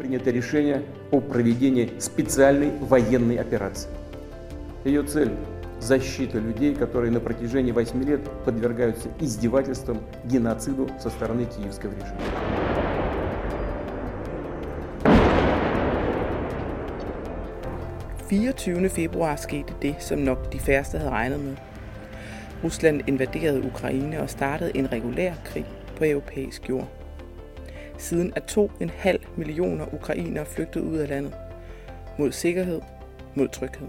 принято решение о проведении специальной военной операции. Ее цель – защита людей, которые на протяжении 8 лет подвергаются издевательствам, геноциду со стороны киевского режима. – 24. februar skete det, som nok de færreste havde regnet med. Rusland invaderede Ukraine og startede en regulær krig på europæisk jord. Siden at 2,5 millioner ukrainere flygtede ud af landet. Mod sikkerhed, mod tryghed.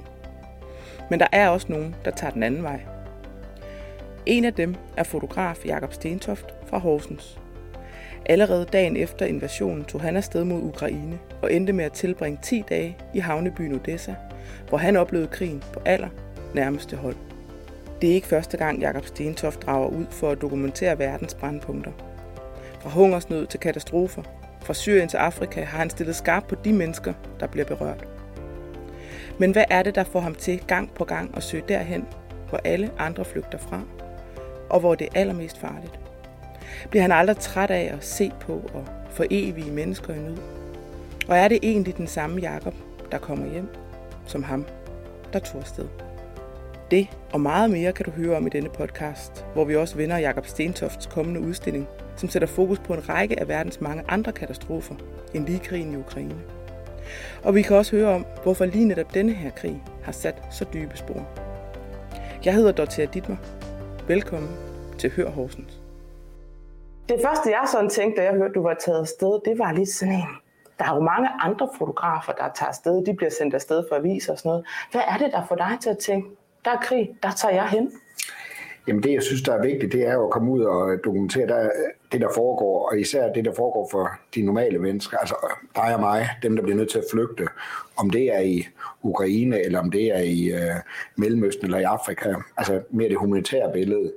Men der er også nogen, der tager den anden vej. En af dem er fotograf Jakob Stentoft fra Horsens. Allerede dagen efter invasionen tog han afsted mod Ukraine og endte med at tilbringe 10 dage i havnebyen Odessa, hvor han oplevede krigen på aller nærmeste hold. Det er ikke første gang, Jakob Stentoft drager ud for at dokumentere verdens brandpunkter. Fra hungersnød til katastrofer, fra Syrien til Afrika har han stillet skarp på de mennesker, der bliver berørt. Men hvad er det, der får ham til gang på gang at søge derhen, hvor alle andre flygter fra, og hvor det er allermest farligt? Bliver han aldrig træt af at se på og for evige mennesker i nød? Og er det egentlig den samme Jakob, der kommer hjem, som ham, der tog afsted? Det og meget mere kan du høre om i denne podcast, hvor vi også vender Jakob Stentofts kommende udstilling, som sætter fokus på en række af verdens mange andre katastrofer end lige krigen i Ukraine. Og vi kan også høre om, hvorfor lige netop denne her krig har sat så dybe spor. Jeg hedder Dorthea Dittmer. Velkommen til Hør Horsens. Det første, jeg sådan tænkte, da jeg hørte, du var taget afsted, det var lige sådan en, der er jo mange andre fotografer, der tager afsted. De bliver sendt afsted for aviser og sådan noget. Hvad er det, der får dig til at tænke, der er krig, der tager jeg hen? Jamen det, jeg synes, der er vigtigt, det er jo at komme ud og dokumentere der, det, der foregår, og især det, der foregår for de normale mennesker, altså dig og mig, dem, der bliver nødt til at flygte, om det er i Ukraine, eller om det er i øh, Mellemøsten eller i Afrika, altså mere det humanitære billede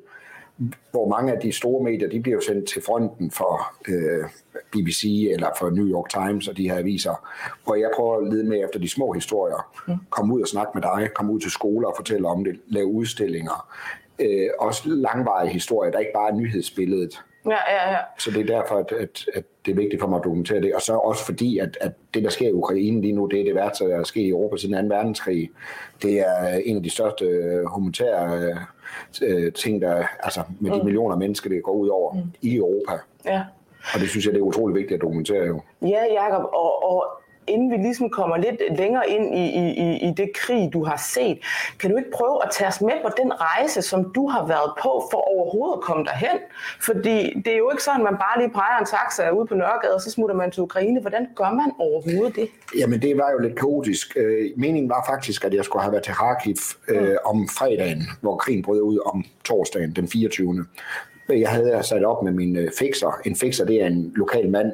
hvor mange af de store medier, de bliver jo sendt til fronten for øh, BBC eller for New York Times og de her aviser, hvor jeg prøver at lede med efter de små historier. Mm. Komme ud og snakke med dig, komme ud til skoler og fortælle om det, lave udstillinger. Øh, også langvarige historier, der ikke bare er nyhedsbilledet. Ja, ja, ja. Så det er derfor, at, at, at det er vigtigt for mig at dokumentere det. Og så også fordi, at, at det, der sker i Ukraine lige nu, det er det værste, der er sket i Europa siden 2. verdenskrig. Det er en af de største øh, humanitære øh, ting, der, altså med de mm. millioner mennesker, det går ud over mm. i Europa. Ja. Og det synes jeg, det er utrolig vigtigt at dokumentere jo. Ja, Jacob, og, og inden vi ligesom kommer lidt længere ind i, i, i det krig, du har set, kan du ikke prøve at tage os med på den rejse, som du har været på for overhovedet at komme derhen? Fordi det er jo ikke sådan, at man bare lige peger en taxa ud på Nørregade, og så smutter man til Ukraine. Hvordan gør man overhovedet det? Jamen, det var jo lidt kaotisk. Øh, meningen var faktisk, at jeg skulle have været til Kharkiv øh, mm. om fredagen, hvor krigen brød ud om torsdagen, den 24. Jeg havde sat op med min øh, fixer. En fixer, det er en lokal mand,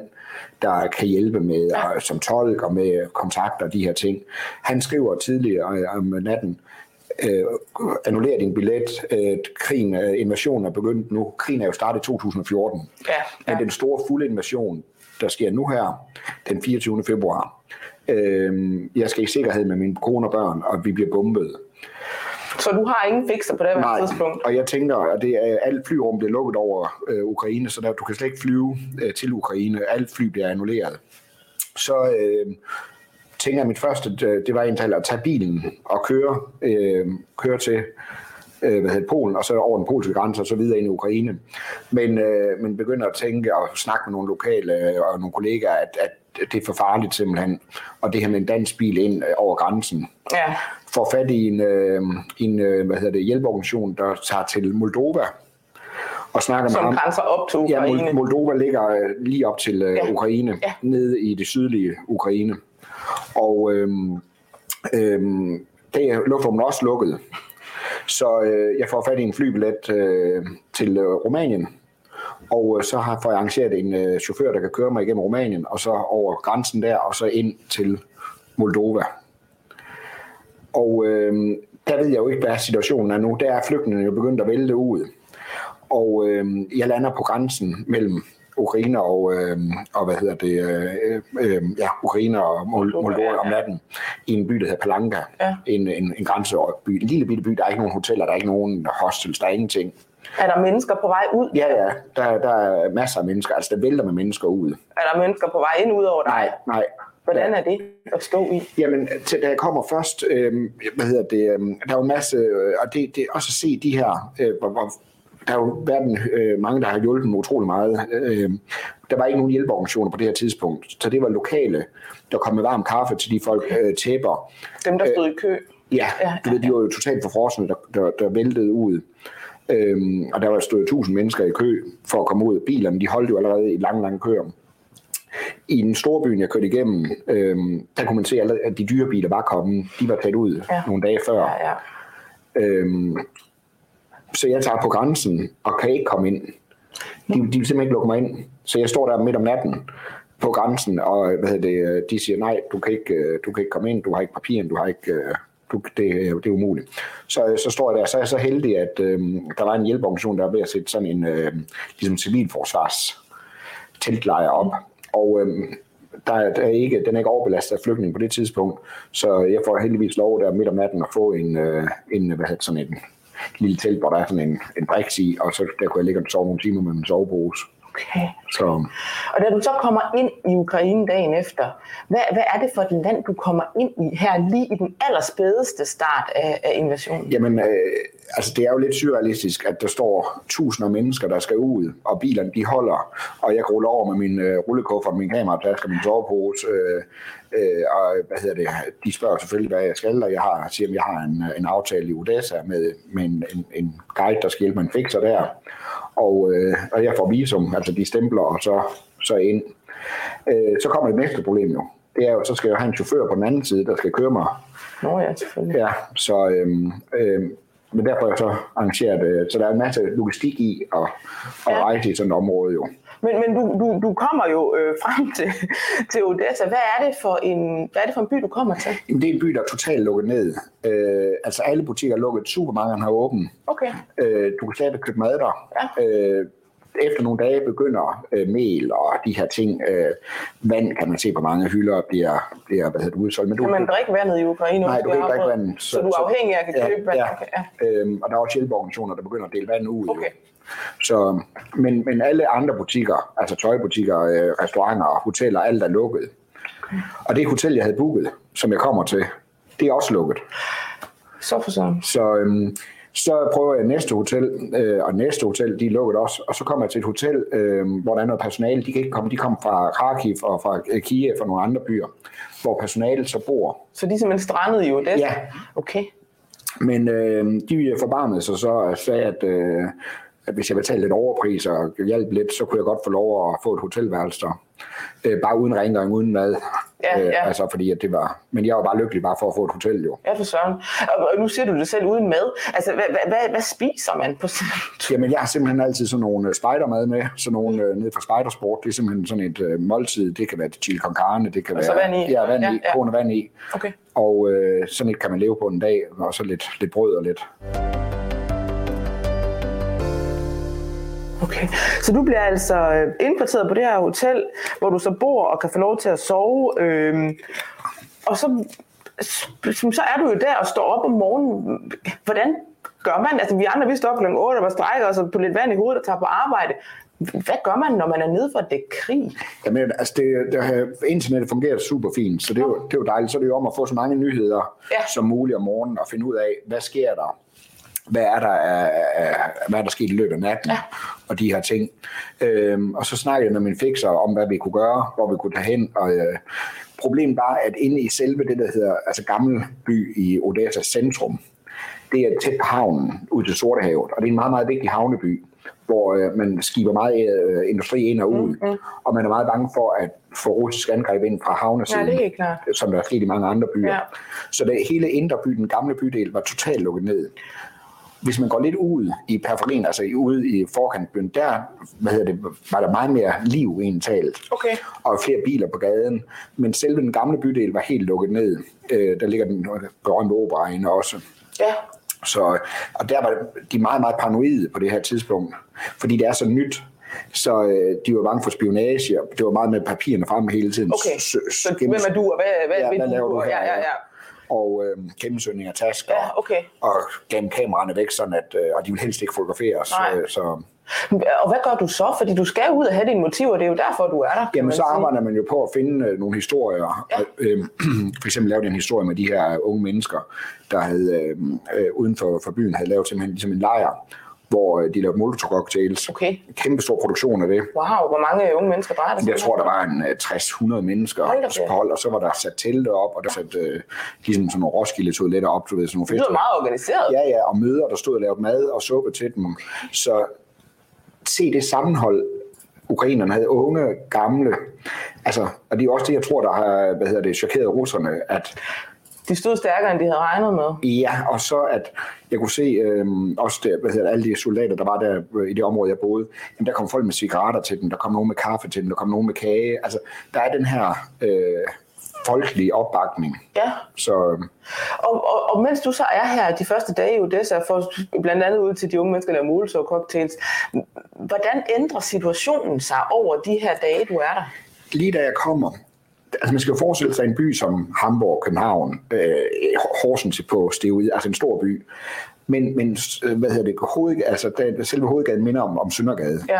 der kan hjælpe med ja. som tolk og med kontakter og de her ting. Han skriver tidligere øh, om natten, øh, annuller din billet. Øh, krigen, øh, invasionen er begyndt nu. Krigen er jo startet i 2014. Ja, ja. Men den store fulde invasion, der sker nu her, den 24. februar. Øh, jeg skal i sikkerhed med mine kone og børn, og vi bliver bombet. Så du har ingen fikser på det her tidspunkt? og jeg tænker, at det er, alt flyrum bliver lukket over øh, Ukraine, så der, du kan slet ikke flyve øh, til Ukraine. Alt fly bliver annulleret. Så øh, tænker jeg, at mit første, det var egentlig at tage bilen og køre, øh, køre til øh, hvad hedder Polen, og så over den polske grænse, og så videre ind i Ukraine. Men, øh, men begynder at tænke og snakke med nogle lokale øh, og nogle kollegaer, at, at det er for farligt simpelthen. Og det her med en dansk bil ind øh, over grænsen. Ja. Får fat i en, øh, en øh, hvad hedder det, hjælpeorganisation, der tager til Moldova, og snakker Som med ham. grænser op til Ukraine. Ja, Moldova ligger øh, lige op til øh, ja. Ukraine, ja. nede i det sydlige Ukraine. Og øh, øh, det er lufthavnen også lukket. Så øh, jeg får fat i en flybillet øh, til øh, Rumænien, og øh, så har jeg arrangeret en øh, chauffør, der kan køre mig igennem Rumænien, og så over grænsen der, og så ind til Moldova. Og øh, der ved jeg jo ikke, hvad situationen er nu. Der er flygtningene jo begyndt at vælte ud. Og øh, jeg lander på grænsen mellem Ukraine og, øh, og hvad hedder det, øh, øh, ja, Ukraine og Moldova om natten i en by, der hedder Palanka, ja. en, en, en grænseby, en lille bitte by, der er ikke nogen hoteller, der er ikke nogen hostels, der er ingenting. Er der mennesker på vej ud? Ja, ja, der, der er masser af mennesker, altså der vælter med mennesker ud. Er der mennesker på vej ind ud over dig? Nej, nej, Hvordan er det at stå i? Jamen, til, da jeg kommer først, øh, hvad hedder det, øh, der er jo en masse, øh, og det, det er også at se de her, øh, hvor, hvor der er jo været øh, mange, der har hjulpet mig utrolig meget. Øh, der var ikke nogen hjælpeorganisationer på det her tidspunkt, så det var lokale, der kom med varm kaffe til de folk, øh, tæpper. Dem, der stod øh, i kø? Ja, ja, ja, de var jo totalt forfrosne, der, der, der væltede ud. Øhm, og der var stået tusind mennesker i kø for at komme ud. Bilerne, de holdt jo allerede i lang, lang køer. I den store byen, jeg kørte igennem, øhm, der kunne man se, at de dyre biler var kommet. De var taget ud ja. nogle dage før. Ja, ja. Øhm, så jeg tager på grænsen og kan ikke komme ind. De, de vil simpelthen ikke lukke mig ind. Så jeg står der midt om natten på grænsen, og hvad det, de siger, nej, du kan, ikke, du kan ikke komme ind, du har ikke papiren, du har ikke, du, det, det er umuligt. Så, så står jeg der, så er jeg så heldig, at øh, der var en hjælpeorganisation, der var ved at sætte sådan en øh, ligesom civilforsvars teltlejr op. Og øh, der er, der er ikke, den er ikke overbelastet af flygtninge på det tidspunkt, så jeg får heldigvis lov der midt om natten at få en, øh, en hvad hedder sådan en lille telt, hvor der er sådan en, en briks i, og så der kunne jeg ligge og sove nogle timer med min sovepose. Okay. Så. Og da du så kommer ind i Ukraine dagen efter, hvad, hvad er det for et land, du kommer ind i her lige i den allerspædeste start af, af invasionen? Jamen, øh, altså det er jo lidt surrealistisk, at der står tusinder af mennesker, der skal ud, og bilerne de holder, og jeg ruller over med min øh, rullekuffer, min kamerataske, min sovepose, øh, øh, og hvad hedder det, de spørger selvfølgelig, hvad jeg skal, og jeg har, siger, at jeg har en, en aftale i Odessa med, med en, en, en guide, der skal hjælpe mig en fikser der, og, øh, og jeg får visum, altså de stempler, og så, så ind. Øh, så kommer det næste problem jo. Det er jo, så skal jeg have en chauffør på den anden side, der skal køre mig. Nå ja, selvfølgelig. Ja, så, øhm, øhm, men derfor er jeg så arrangeret, øh, så der er en masse logistik i at, at ja. rejse i sådan et område jo. Men, men du, du, du kommer jo øh, frem til, til Odessa. Hvad er, det for en, hvad er det for en by, du kommer til? Jamen, det er en by, der er totalt lukket ned. Øh, altså alle butikker er lukket, supermarkederne har åbent. Okay. Øh, du kan stadig købe mad der. Ja. Øh, efter nogle dage begynder øh, mel og de her ting. Øh, vand kan man se på mange hylder bliver, bliver hvad hedder det, udsolgt. Men du, kan man drikke vandet i Ukraine? Nej, du kan ikke drikke vand. Så, så du er afhængig af at kan købe vand? Ja, ja. Øhm, og der er også hjælpeorganisationer, der begynder at dele vand ud. Okay. Så, men, men alle andre butikker, altså tøjbutikker, øh, restauranter, hoteller, alt er lukket. Okay. Og det hotel, jeg havde booket, som jeg kommer til, det er også lukket. Så for sådan. Så, øhm, så prøver jeg næste hotel, øh, og næste hotel, de er lukket også, og så kommer jeg til et hotel, øh, hvor der er noget personale, de kan ikke komme, de kommer fra Kharkiv og fra øh, Kiev og nogle andre byer, hvor personalet så bor. Så de er simpelthen strandet i Odessa? Ja. Okay. Men øh, de forbarmede sig så og sagde, at øh, at hvis jeg betalte lidt overpris og hjalp lidt, så kunne jeg godt få lov at få et hotelværelse der. Øh, bare uden rengøring, uden mad. Ja, øh, ja. Altså fordi at det var, men jeg var bare lykkelig bare for at få et hotel jo. Ja, for søren. Og nu siger du det selv uden mad. Altså, hvad, hvad, hvad, spiser man på sådan Jamen, jeg har simpelthen altid sådan nogle øh, spidermad med, sådan nogle øh, nede fra Spidersport. Det er simpelthen sådan et øh, måltid. Det kan være chili con carne, det kan og være... så vand i? Ja, vand ja, i, ja. vand i. Okay. Og øh, sådan et kan man leve på en dag, og så lidt, lidt brød og lidt. Okay, så du bliver altså øh, indkvarteret på det her hotel, hvor du så bor og kan få lov til at sove. Øh, og så, så er du jo der og står op om morgenen. Hvordan gør man? Altså vi andre, vi står op kl. 8 og var strækker og så på lidt vand i hovedet og tager på arbejde. Hvad gør man, når man er nede for det krig? Jamen, altså det, det, internettet fungerer super fint, så det er, jo, det er jo dejligt. Så er det jo om at få så mange nyheder ja. som muligt om morgenen og finde ud af, hvad sker der hvad er der, af, hvad er der sket i løbet af natten, ja. Og de her ting. Øhm, og så snakkede jeg med min fixer om, hvad vi kunne gøre, hvor vi kunne tage hen, og øh, problemet var, at inde i selve det, der hedder altså Gammel By i Odessa centrum, det er tæt på havnen ud til Sortehavet, og det er en meget, meget vigtig havneby, hvor øh, man skiber meget øh, industri ind og ud, mm-hmm. og man er meget bange for at få russisk angreb ind fra havnesiden, ja, det er klart. som der er sket i mange andre byer. Ja. Så det hele indre by, den gamle bydel, var totalt lukket ned hvis man går lidt ud i periferien, altså ude i forkantbyen, der hvad hedder det, var der meget mere liv indtalt. Okay. Og flere biler på gaden. Men selve den gamle bydel var helt lukket ned. Øh, der ligger den berømte opera også. Ja. Så, og der var de meget, meget paranoide på det her tidspunkt. Fordi det er så nyt. Så øh, de var bange for spionage. Det var meget med papirerne frem hele tiden. Okay, så, så hvem er du, og hvad, hvad, ja, hvad laver du? Ja, ja, ja og øh, gennemsøgning af tasker, ja, okay. og gemme kameraerne væk, sådan at, øh, og de vil helst ikke fotograferes. Nej. Så, Og hvad gør du så? Fordi du skal ud og have dine motiver, det er jo derfor, du er der. Jamen, så arbejder man jo på at finde øh, nogle historier. Ja. Øh, for eksempel lavede en historie med de her unge mennesker, der havde øh, øh, uden for, for byen havde lavet simpelthen ligesom en lejr, hvor øh, de lavede molotov-cocktails. Okay. Kæmpe stor produktion af det. Wow, hvor mange unge mennesker var der? Jeg tror, der var en 60-100 øh, mennesker på hold, og så var der sat telte op, og der sat uh, ligesom sådan nogle Roskilde-toiletter op, du ved, sådan nogle fester. Det var meget organiseret. Ja, ja, og møder, der stod og lavede mad og suppe til dem. Så se det sammenhold, ukrainerne havde unge, gamle, altså, og det er også det, jeg tror, der har, hvad hedder det, chokeret russerne, at de stod stærkere, end de havde regnet med. Ja, og så at jeg kunne se øh, også der, hvad hedder alle de soldater, der var der øh, i det område, jeg boede, jamen, der kom folk med cigaretter til dem, der kom nogen med kaffe til dem, der kom nogen med kage. Altså, der er den her øh, folkelige opbakning. Ja. Så, og, og, og mens du så er her de første dage i Odessa, for blandt andet ud til de unge mennesker, der mules og cocktails, hvordan ændrer situationen sig over de her dage, du er der? Lige da jeg kommer, altså man skal jo forestille sig en by som Hamburg, København, øh, Horsens på Steroid, altså en stor by. Men, men øh, hvad hedder det, hoved, altså der, selve hovedgaden minder om, om Søndergade. Ja.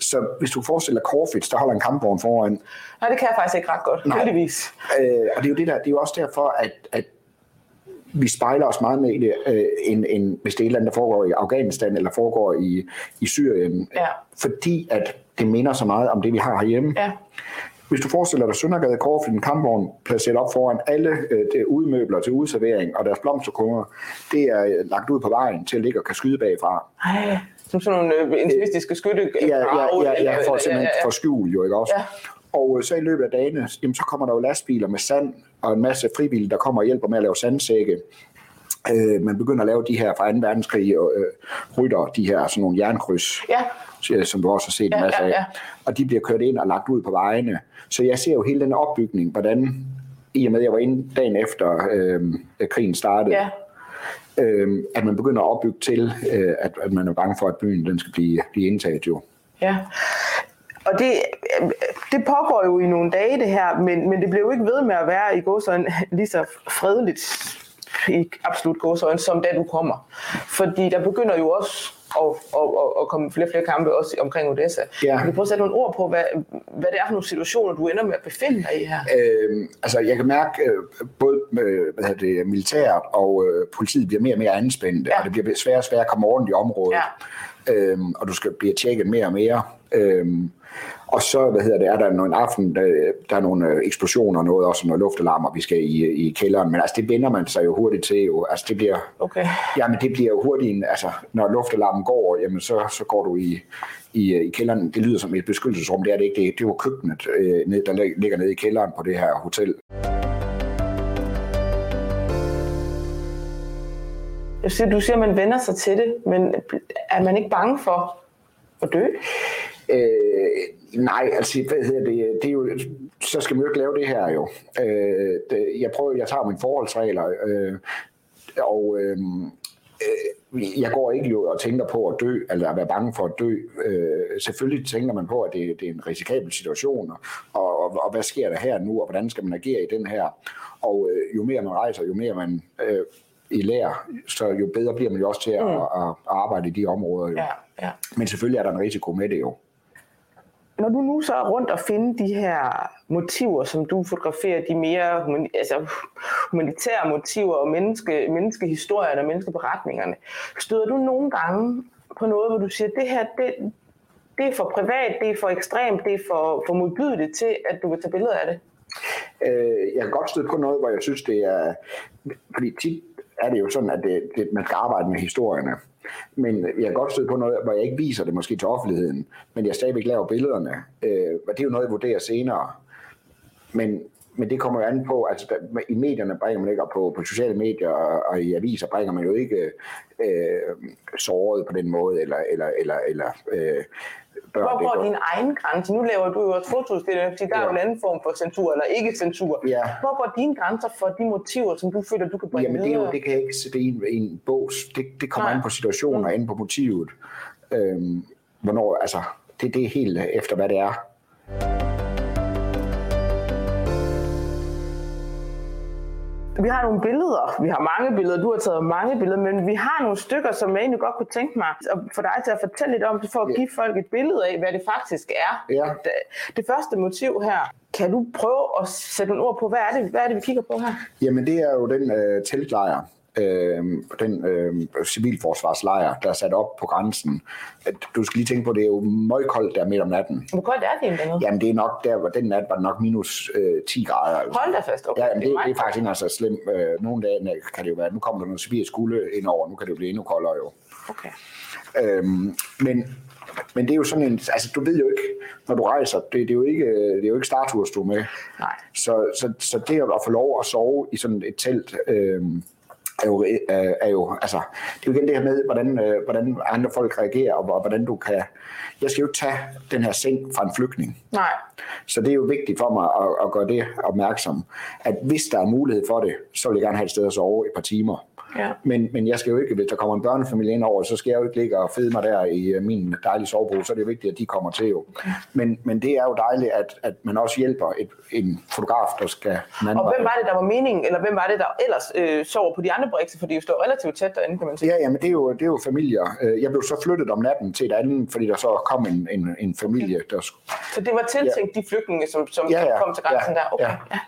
Så hvis du forestiller Corfitz, der holder en kampvogn foran. Nej, det kan jeg faktisk ikke ret godt, Nej. heldigvis. Øh, og det er jo det der, det er jo også derfor, at, at vi spejler os meget med det, øh, end, end hvis det er et eller andet, der foregår i Afghanistan eller foregår i, i Syrien. Ja. Fordi at det minder så meget om det, vi har herhjemme. Ja. Hvis du forestiller dig Søndergade Korf en kampvogn placeret op foran alle øh, udmøbler til udservering og deres blomsterkunger, det er øh, lagt ud på vejen til at ligge og kan skyde bagfra. Ej, som sådan nogle øh, intimistiske skytte. Ja, ja, ja, ja, for simpelthen for skjul jo, ikke også? Ja. Og øh, så i løbet af dagene, jamen, så kommer der jo lastbiler med sand, og en masse frivillige, der kommer og hjælper med at lave sandsække. Øh, man begynder at lave de her fra 2. verdenskrig øh, rytter, de her sådan nogle jernkryds, ja. Som du også har set en masse ja, ja, ja. af. Og de bliver kørt ind og lagt ud på vejene. Så jeg ser jo hele den opbygning, hvordan i og med, at jeg var inde dagen efter øh, krigen startede, ja. øh, at man begynder at opbygge til, øh, at, at man er bange for, at byen den skal blive, blive indtaget jo. Ja, og det, det pågår jo i nogle dage det her, men, men det bliver jo ikke ved med at være i gåsøjne lige så fredeligt i absolut gåsøjne, som da du kommer. Fordi der begynder jo også og, og, og, og komme flere og flere kampe også omkring Odessa. Ja. Kan du prøve at sætte nogle ord på, hvad, hvad det er for nogle situationer, du ender med at befinde dig i her? Øh, altså, jeg kan mærke, øh, både med, hvad hedder det, militæret og øh, politiet bliver mere og mere anspændte, Ja. og det bliver sværere og sværere at komme rundt i området. Ja. Øhm, og du skal blive tjekket mere og mere. Øhm, og så, hvad hedder det, er der en aften, der, der er nogle øh, eksplosioner og noget, også noget luftalarmer, vi skal i, i kælderen, men altså det vender man sig jo hurtigt til, jo. altså det bliver, Okay. jamen det bliver jo hurtigt, en, altså når luftalarmen går, jamen så, så går du i, i, i kælderen, det lyder som et beskyttelsesrum, det er det ikke, det, det var køkkenet, øh, der lig- ligger nede i kælderen på det her hotel. Du siger, at man vender sig til det, men er man ikke bange for at dø? Øh, nej, altså, hvad hedder det, det er jo, så skal man jo ikke lave det her jo. Øh, det, jeg prøver, jeg tager mine forholdsregler, øh, og øh, øh, jeg går ikke jo og tænker på at dø, eller at være bange for at dø. Øh, selvfølgelig tænker man på, at det, det er en risikabel situation, og, og, og hvad sker der her nu, og hvordan skal man agere i den her. Og øh, jo mere man rejser, jo mere man øh, i lærer, så jo bedre bliver man jo også til at, Mm. at, at arbejde i de områder. Jo. Ja, ja. Men selvfølgelig er der en risiko med det jo. Når du nu så er rundt og finde de her motiver, som du fotograferer, de mere humani- altså, humanitære motiver og menneske, menneskehistorierne og menneskeberetningerne, støder du nogle gange på noget, hvor du siger, det her, det, det er for privat, det er for ekstremt, det er for, for modbydeligt til, at du vil tage billeder af det? Øh, jeg kan godt støde på noget, hvor jeg synes, det er... Fordi tit er det jo sådan, at det, det, man skal arbejde med historierne. Men jeg kan godt støde på noget, hvor jeg ikke viser det måske til offentligheden, men jeg stadigvæk laver billederne. Øh, og det er jo noget, jeg vurderer senere. Men, men det kommer jo an på, altså der, i medierne bringer man ikke, og på, på sociale medier og, og i aviser bringer man jo ikke øh, såret på den måde, eller, eller, eller, eller øh, børn. Hvor går din egen grænse? Nu laver du jo et fotoudstilling, fordi der er jo en anden form for censur, eller ikke censur. Ja. Hvor går dine grænser for de motiver, som du føler, du kan bringe Jamen det, er jo, det kan jeg ikke sætte i en, en bog. Det, det kommer Nej. an på situationen og an på motivet. Øhm, hvornår, altså, det, det er helt efter, hvad det er. Vi har nogle billeder. Vi har mange billeder. Du har taget mange billeder, men vi har nogle stykker, som jeg egentlig godt kunne tænke mig at få dig til at fortælle lidt om, for at give folk et billede af, hvad det faktisk er. Ja. Det, første motiv her, kan du prøve at sætte nogle ord på, hvad er det, hvad er det vi kigger på her? Jamen det er jo den øh, teltlejr, øh, den øh, civilforsvarslejr, der er sat op på grænsen. Du skal lige tænke på, det er jo møgkoldt der midt om natten. Hvor koldt er det egentlig? Jamen det er nok der, hvor den nat var det nok minus øh, 10 grader. Altså. Hold da fast, okay. Ja, jamen, det, det, er faktisk ikke så slemt. Øh, nogle dage kan det jo være, nu kommer der noget sibirisk kulde ind over, nu kan det jo blive endnu koldere jo. Okay. Øhm, men men det er jo sådan en, altså du ved jo ikke, når du rejser, det, det er jo ikke, det er jo ikke Startours, du er med. Nej. Så, så, så det at få lov at sove i sådan et telt, øh, er jo, er, er jo, altså, det er jo igen det her med, hvordan, øh, hvordan andre folk reagerer, og hvordan du kan, jeg skal jo tage den her seng fra en flygtning. Nej. Så det er jo vigtigt for mig at, at gøre det opmærksom, at hvis der er mulighed for det, så vil jeg gerne have et sted at sove et par timer. Ja. Men, men jeg skal jo ikke, hvis der kommer en børnefamilie ind over, så skal jeg jo ikke ligge og fede mig der i øh, min dejlige sovebro, så er det vigtigt, at de kommer til jo. Men, men det er jo dejligt, at, at man også hjælper et, en fotograf, der skal... Og hvem var det, der var meningen, eller hvem var det, der ellers øh, sover på de andre brikser, for de jo står relativt tæt derinde, kan man sige. Ja, ja, men det er, jo, det er jo familier. Øh, jeg blev så flyttet om natten til et andet, fordi der så kom en, en, en familie, der... Så det var tiltænkt ja. de flygtninge, som, som ja, ja, kom til grænsen ja, der? Okay. Ja. Ja.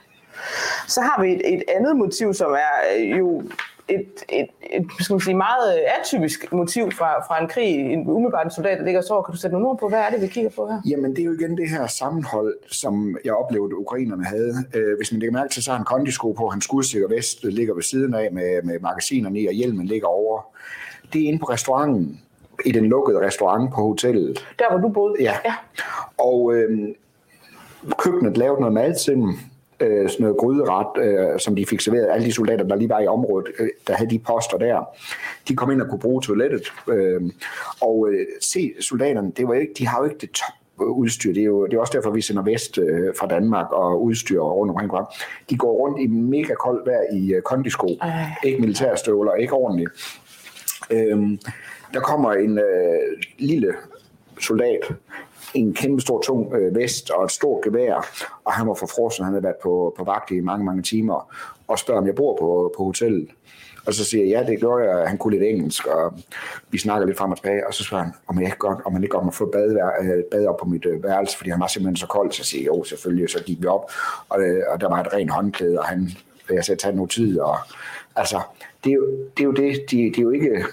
Så har vi et, et andet motiv, som er øh, jo et, et, et skal man sige, meget atypisk motiv fra, fra en krig, en umiddelbart en soldat, der ligger så Kan du sætte nogle ord på, hvad er det, vi kigger på her? Jamen, det er jo igen det her sammenhold, som jeg oplevede, ukrainerne havde. Øh, hvis man lægger mærke til, så har han kondisko på, hans skudsikker vest ligger ved siden af med, med magasinerne i, og hjelmen ligger over. Det er inde på restauranten, i den lukkede restaurant på hotellet. Der, hvor du boede? Ja. ja. Og øh, køkkenet lavede noget mad til dem, øh, sådan noget gryderet, øh, som de fik serveret. Alle de soldater, der lige var i området, øh, der havde de poster der, de kom ind og kunne bruge toilettet. Øh, og øh, se, soldaterne, det var ikke, de har jo ikke det top udstyr. Det er jo det er også derfor, vi sender vest øh, fra Danmark og udstyr rundt omkring. De går rundt i mega koldt vejr i øh, kondisko. Ej. Ikke militærstøvler, ikke ordentligt. Øh, der kommer en øh, lille soldat en kæmpe stor tung øh, vest og et stort gevær, og han var forfrossen, han havde været på, på vagt i mange, mange timer, og spørger, om jeg bor på, på hotellet. Og så siger jeg, ja, det gjorde jeg. Han kunne lidt engelsk, og vi snakker lidt frem og tilbage. Og så spørger han, om, jeg ikke godt, om han ikke godt må få bad, øh, bad op på mit øh, værelse, fordi han var simpelthen så kold. Så siger jeg, jo, selvfølgelig. Så gik vi op, og, øh, og der var et rent håndklæde, og han, jeg sagde, tag noget tid. Og, altså, det er jo det, er jo det de, det er jo ikke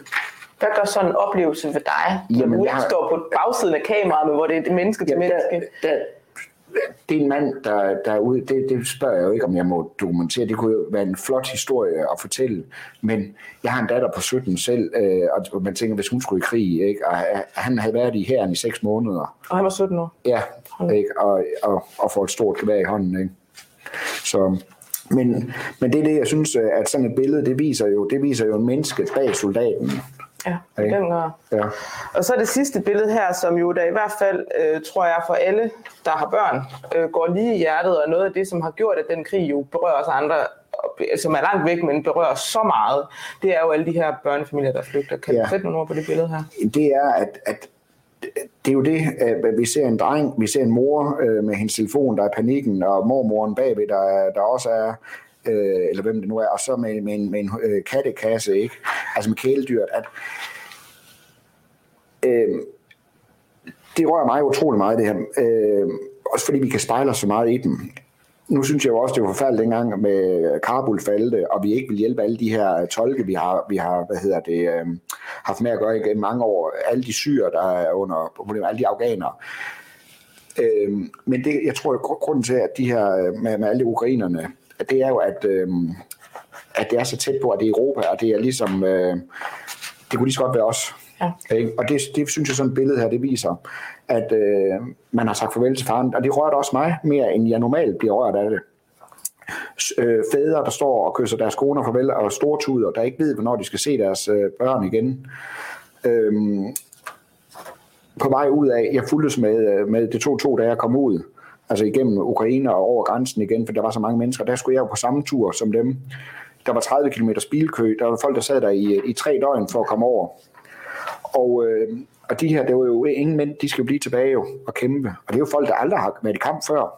hvad gør sådan en oplevelse ved dig, når du ikke har... står på bagsiden af kameraet, hvor det er det menneske til menneske? Der, der, det er en mand, der, der er ude, det, det spørger jeg jo ikke, om jeg må dokumentere. Det kunne jo være en flot historie at fortælle, men jeg har en datter på 17 selv, øh, og man tænker, hvis hun skulle i krig, ikke? og han havde været i herren i 6 måneder. Og han var 17 år? Ja, ikke? Og, og, og får et stort gevær i hånden. Ikke? Så, men, men det er det, jeg synes, at sådan et billede, det viser jo, det viser jo en menneske bag soldaten. Ja, grad. Ja. Og så det sidste billede her, som jo der i hvert fald, øh, tror jeg, for alle, der har børn, øh, går lige i hjertet, og noget af det, som har gjort, at den krig jo berører os andre, som er langt væk, men berører så meget, det er jo alle de her børnefamilier, der flygter. Kan ja. du sætte nogle ord på det billede her? Det er, at, at det er jo det, at vi ser en dreng, vi ser en mor øh, med hendes telefon, der er panikken, og mormoren bagved, der, der også er øh, eller hvem det nu er, og så med, med en, med en øh, kattekasse, ikke? altså med kæledyret, at øh, det rører mig utrolig meget, det her. Øh, også fordi vi kan spejle os så meget i dem. Nu synes jeg jo også, det var forfærdeligt dengang med Kabul falde, og vi ikke vil hjælpe alle de her tolke, vi har, vi har hvad hedder det, øh, haft med at gøre igennem mange år. Alle de syre, der er under problemer, alle de afghanere. Øh, men det, jeg tror, at grunden til, at de her, øh, med, med alle ukrainerne, det er jo, at, øh, at det er så tæt på, at det er Europa, og det er ligesom, øh, det kunne lige så godt være os. Ja. Ikke? Og det, det synes jeg sådan et billede her, det viser, at øh, man har sagt farvel til faren, og det rørte også mig mere, end jeg normalt bliver rørt af det. Øh, fædre, der står og kysser deres koner farvel, og stortuder, der ikke ved, hvornår de skal se deres øh, børn igen. Øh, på vej ud af, jeg fulgtes med, øh, med det to to, da jeg kom ud, altså igennem Ukraine og over grænsen igen, for der var så mange mennesker. Der skulle jeg jo på samme tur som dem. Der var 30 km bilkø. Der var folk, der sad der i, i tre døgn for at komme over. Og, øh, og de her, det var jo ingen mænd, de skal jo blive tilbage jo, og kæmpe. Og det er jo folk, der aldrig har været i kamp før.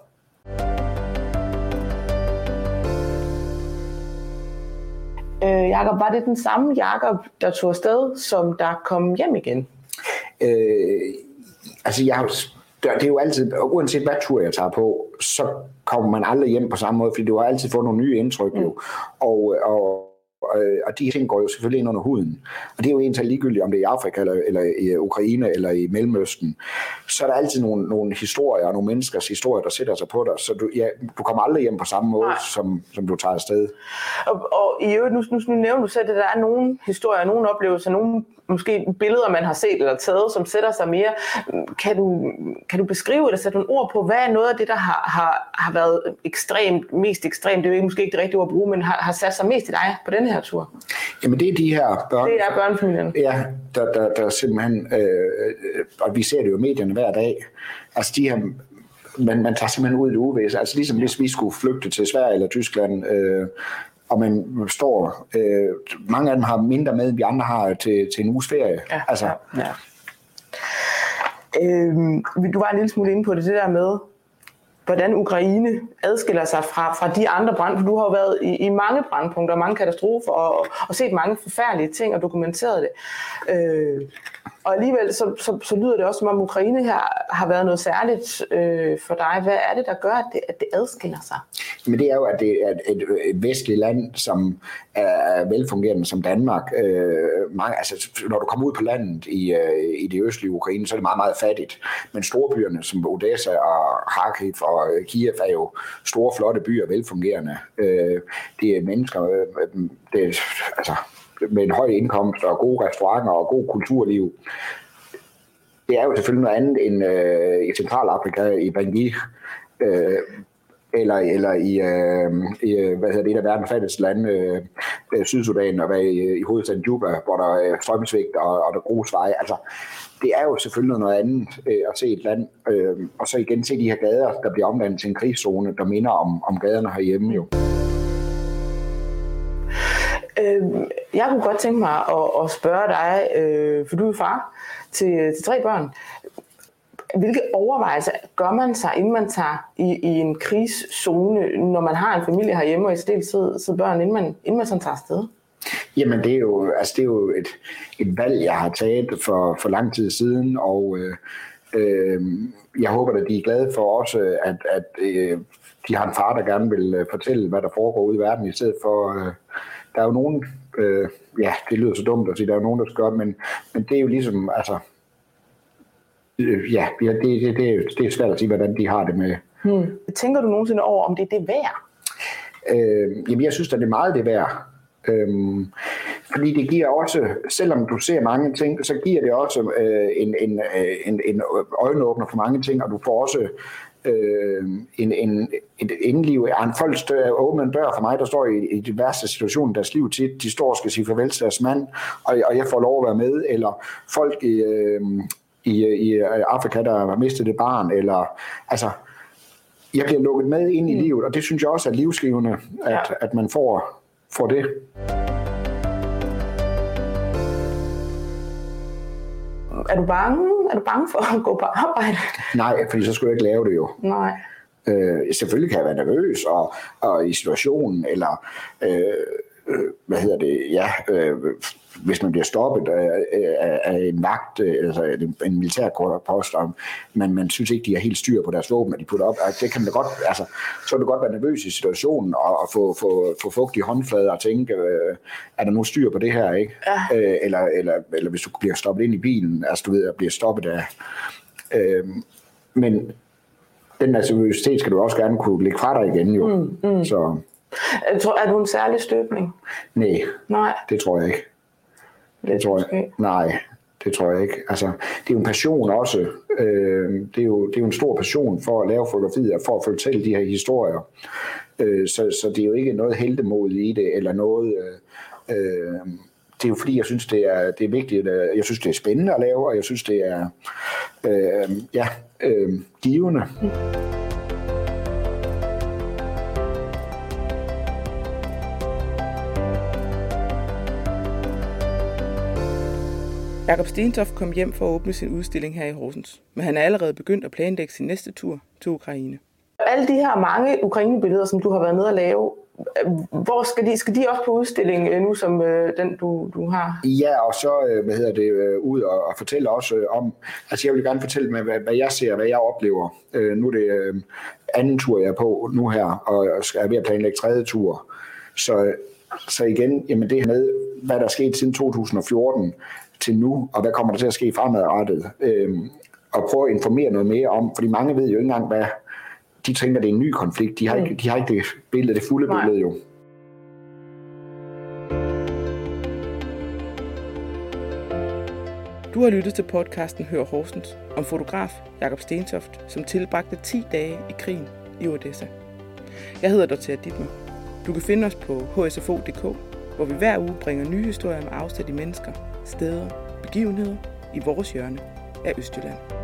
Øh, Jakob, var det den samme Jakob, der tog afsted, som der kom hjem igen? Øh, altså, jeg har, det er jo altid, uanset hvad tur jeg tager på, så kommer man aldrig hjem på samme måde, fordi du har altid fået nogle nye indtryk jo. Mm. Og, og øh, og de ting går jo selvfølgelig ind under huden. Og det er jo egentlig ligegyldigt, om det er i Afrika, eller, eller i Ukraine, eller i Mellemøsten. Så er der altid nogle, nogle historier, og nogle menneskers historier, der sætter sig på dig. Så du, ja, du kommer aldrig hjem på samme måde, som, som du tager afsted. Og, og i øvrigt, nu, nu, nu nævner du selv, at der er nogle historier, nogle oplevelser, nogle måske billeder, man har set eller taget, som sætter sig mere. Kan du, kan du beskrive eller sætte nogle ord på, hvad er noget af det, der har, har, har været ekstremt, mest ekstremt, det er jo måske ikke det rigtige ord at bruge, men har, har sat sig mest i dig på den her tur? Jamen det er de her børn. Det er børnefamilien. Ja, der, der, der simpelthen, øh, og vi ser det jo i medierne hver dag, altså de her man, man tager simpelthen ud i det uvæsen. Altså ligesom hvis vi skulle flygte til Sverige eller Tyskland, øh, og man står, øh, mange af dem har mindre med, end vi andre har til, til en uges ferie. Ja, altså. ja, ja. Øhm, du var en lille smule inde på det, det der med, hvordan Ukraine adskiller sig fra, fra de andre brand. Du har jo været i, i mange brandpunkter, mange katastrofer, og, og set mange forfærdelige ting og dokumenteret det. Øh, og alligevel så, så, så lyder det også, som om Ukraine her har været noget særligt øh, for dig. Hvad er det, der gør, at det, at det adskiller sig? Men det er jo, at det er et, et vestligt land, som er velfungerende som Danmark. Øh, mange, altså, når du kommer ud på landet i, øh, i det østlige Ukraine, så er det meget, meget fattigt. Men storbyerne som Odessa og Kharkiv og Kiev er jo store, flotte byer, velfungerende. Øh, det er mennesker, øh, øh det altså, med en høj indkomst og gode restauranter og god kulturliv. Det er jo selvfølgelig noget andet end øh, i Centralafrika, i Bangui, øh, eller, eller i, øh, i øh, hvad hedder det, et af verdens fattigste lande, øh, øh, Sydsudan, og hvad, i, i hovedstaden Juba, hvor der er strømsvigt og, og der grusveje. Altså, det er jo selvfølgelig noget andet øh, at se et land, øh, og så igen se de her gader, der bliver omdannet til en krigszone, der minder om, om gaderne herhjemme jo. Øh, jeg kunne godt tænke mig at, at spørge dig, øh, for du er far til, til tre børn. Hvilke overvejelser gør man sig, inden man tager i, i en krigszone, når man har en familie herhjemme, og i stedet sidder, børn, inden man, inden man sådan tager afsted? Jamen, det er jo, altså, det er jo et, et valg, jeg har taget for, for lang tid siden, og øh, øh, jeg håber, at de er glade for også, at, at øh, de har en far, der gerne vil øh, fortælle, hvad der foregår ude i verden, i stedet for... Øh, der er jo nogen, øh, ja, det lyder så dumt at sige, der er jo nogen, der skal gøre det, men, men det er jo ligesom, altså, øh, ja, det, det, det, det er svært at sige, hvordan de har det med. Hmm. Tænker du nogensinde over, om det er det værd? Øh, jamen, jeg synes, at det er meget det værd. Øhm, fordi det giver også, selvom du ser mange ting, så giver det også øh, en, en, øh, en, en øjenåbner for mange ting, og du får også øh, en, en, et indliv. Jeg har en folk åbner en dør for mig, der står i, i de værste situationer i deres liv tit. De står og skal sige farvel til deres mand, og, og jeg får lov at være med. Eller folk i, øh, i, i Afrika, der har mistet et barn. Eller, altså, jeg bliver lukket med ind i mm. livet, og det synes jeg også er livsgivende, at, ja. at man får, får det. Er du bange? Er du bange for at gå på arbejde? Nej, fordi så skulle jeg ikke lave det jo. Nej. Øh, selvfølgelig kan jeg være nervøs og, og i situationen, eller øh, øh, hvad hedder det, ja, øh, hvis man bliver stoppet af, af, af en vagt, altså en, en militærpost, og man, man synes ikke, de har helt styr på deres våben, at de putter op, det kan man da godt, altså, så kan du godt være nervøs i situationen, og, og få, få, få fugt i håndflader og tænke, øh, er der nu styr på det her, ikke? Ja. Øh, eller, eller, eller hvis du bliver stoppet ind i bilen, altså du ved, at bliver stoppet af, øh, men den nervøsitet skal du også gerne kunne lægge fra dig igen, jo. Mm, mm. Så, er du en særlig støbning? Nej, Nej, det tror jeg ikke. Det tror jeg. Nej, det tror jeg ikke. Altså, det er jo en passion også. Øh, det, er jo, det er jo en stor passion for at lave fotografier, for at fortælle de her historier. Øh, så, så det er jo ikke noget heldemod i det, eller noget... Øh, øh, det er jo fordi, jeg synes, det er, det er vigtigt. Jeg synes, det er spændende at lave, og jeg synes, det er øh, ja, øh, givende. Mm. Jakob Stentoft kom hjem for at åbne sin udstilling her i Horsens, men han er allerede begyndt at planlægge sin næste tur til Ukraine. Alle de her mange Ukraine-billeder, som du har været nede at lave, hvor skal de, skal de også på udstilling øh, nu, som øh, den du, du har? Ja, og så øh, hvad hedder det, øh, ud og, og fortælle også øh, om, altså jeg vil gerne fortælle med, hvad, hvad jeg ser, hvad jeg oplever. Øh, nu er det øh, anden tur, jeg er på nu her, og jeg er ved at planlægge tredje tur. Så, så igen, jamen det her med, hvad der er sket siden 2014 til nu, og hvad kommer der til at ske fremadrettet. Øh, og prøve at informere noget mere om, fordi mange ved jo ikke engang, hvad de tænker, det er en ny konflikt. De har ikke, de har ikke det billede, det fulde Nej. billede jo. Du har lyttet til podcasten Hør Horsens om fotograf Jakob Stentoft, som tilbragte 10 dage i krigen i Odessa. Jeg hedder Dorthea Dittmer. Du kan finde os på hsfo.dk, hvor vi hver uge bringer nye historier med afsæt i mennesker, steder, begivenheder i vores hjørne af Østjylland.